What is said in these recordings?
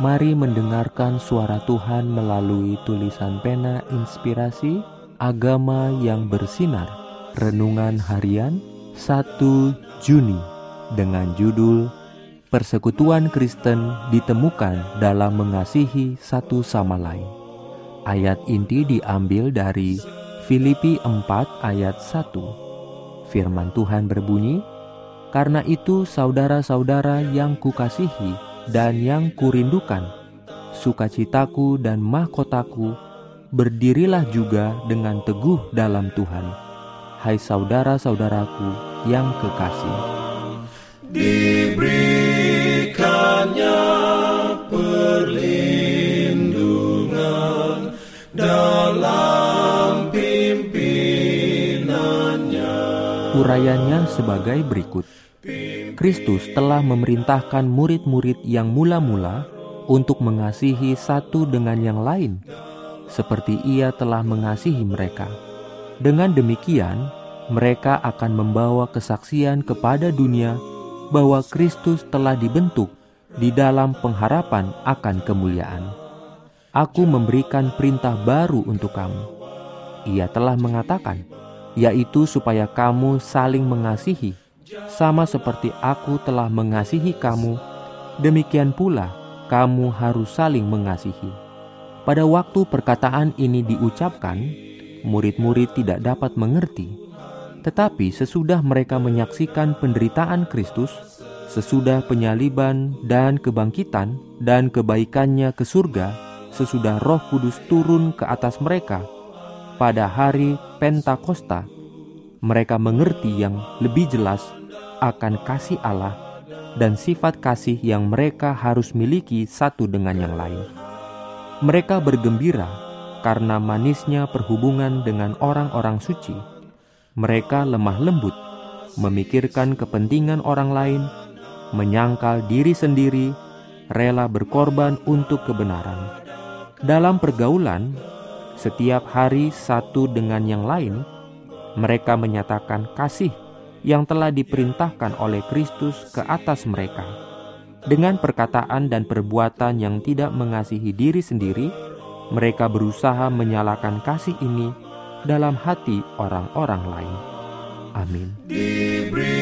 Mari mendengarkan suara Tuhan melalui tulisan pena inspirasi agama yang bersinar. Renungan harian 1 Juni dengan judul Persekutuan Kristen ditemukan dalam mengasihi satu sama lain. Ayat inti diambil dari Filipi 4 ayat 1. Firman Tuhan berbunyi, "Karena itu saudara-saudara yang kukasihi, dan yang kurindukan, sukacitaku dan mahkotaku, berdirilah juga dengan teguh dalam Tuhan. Hai saudara-saudaraku yang kekasih. Diberikannya Urayanya sebagai berikut. Kristus telah memerintahkan murid-murid yang mula-mula untuk mengasihi satu dengan yang lain, seperti Ia telah mengasihi mereka. Dengan demikian, mereka akan membawa kesaksian kepada dunia bahwa Kristus telah dibentuk di dalam pengharapan akan kemuliaan. Aku memberikan perintah baru untuk kamu. Ia telah mengatakan, yaitu supaya kamu saling mengasihi sama seperti aku telah mengasihi kamu, demikian pula kamu harus saling mengasihi. Pada waktu perkataan ini diucapkan, murid-murid tidak dapat mengerti. Tetapi sesudah mereka menyaksikan penderitaan Kristus, sesudah penyaliban dan kebangkitan dan kebaikannya ke surga, sesudah Roh Kudus turun ke atas mereka pada hari Pentakosta, mereka mengerti yang lebih jelas akan kasih Allah dan sifat kasih yang mereka harus miliki satu dengan yang lain. Mereka bergembira karena manisnya perhubungan dengan orang-orang suci. Mereka lemah lembut, memikirkan kepentingan orang lain, menyangkal diri sendiri, rela berkorban untuk kebenaran. Dalam pergaulan, setiap hari satu dengan yang lain, mereka menyatakan kasih yang telah diperintahkan oleh Kristus ke atas mereka. Dengan perkataan dan perbuatan yang tidak mengasihi diri sendiri, mereka berusaha menyalakan kasih ini dalam hati orang-orang lain. Amin. Diberikannya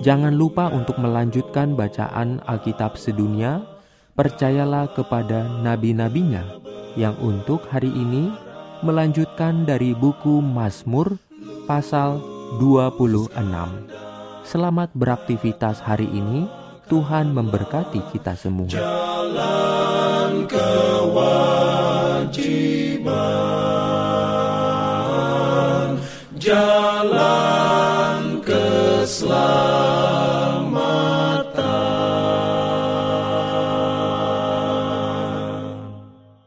Jangan lupa untuk melanjutkan bacaan Alkitab sedunia. Percayalah kepada nabi-nabinya yang untuk hari ini melanjutkan dari buku Mazmur pasal 26. Selamat beraktivitas hari ini. Tuhan memberkati kita semua. Jalan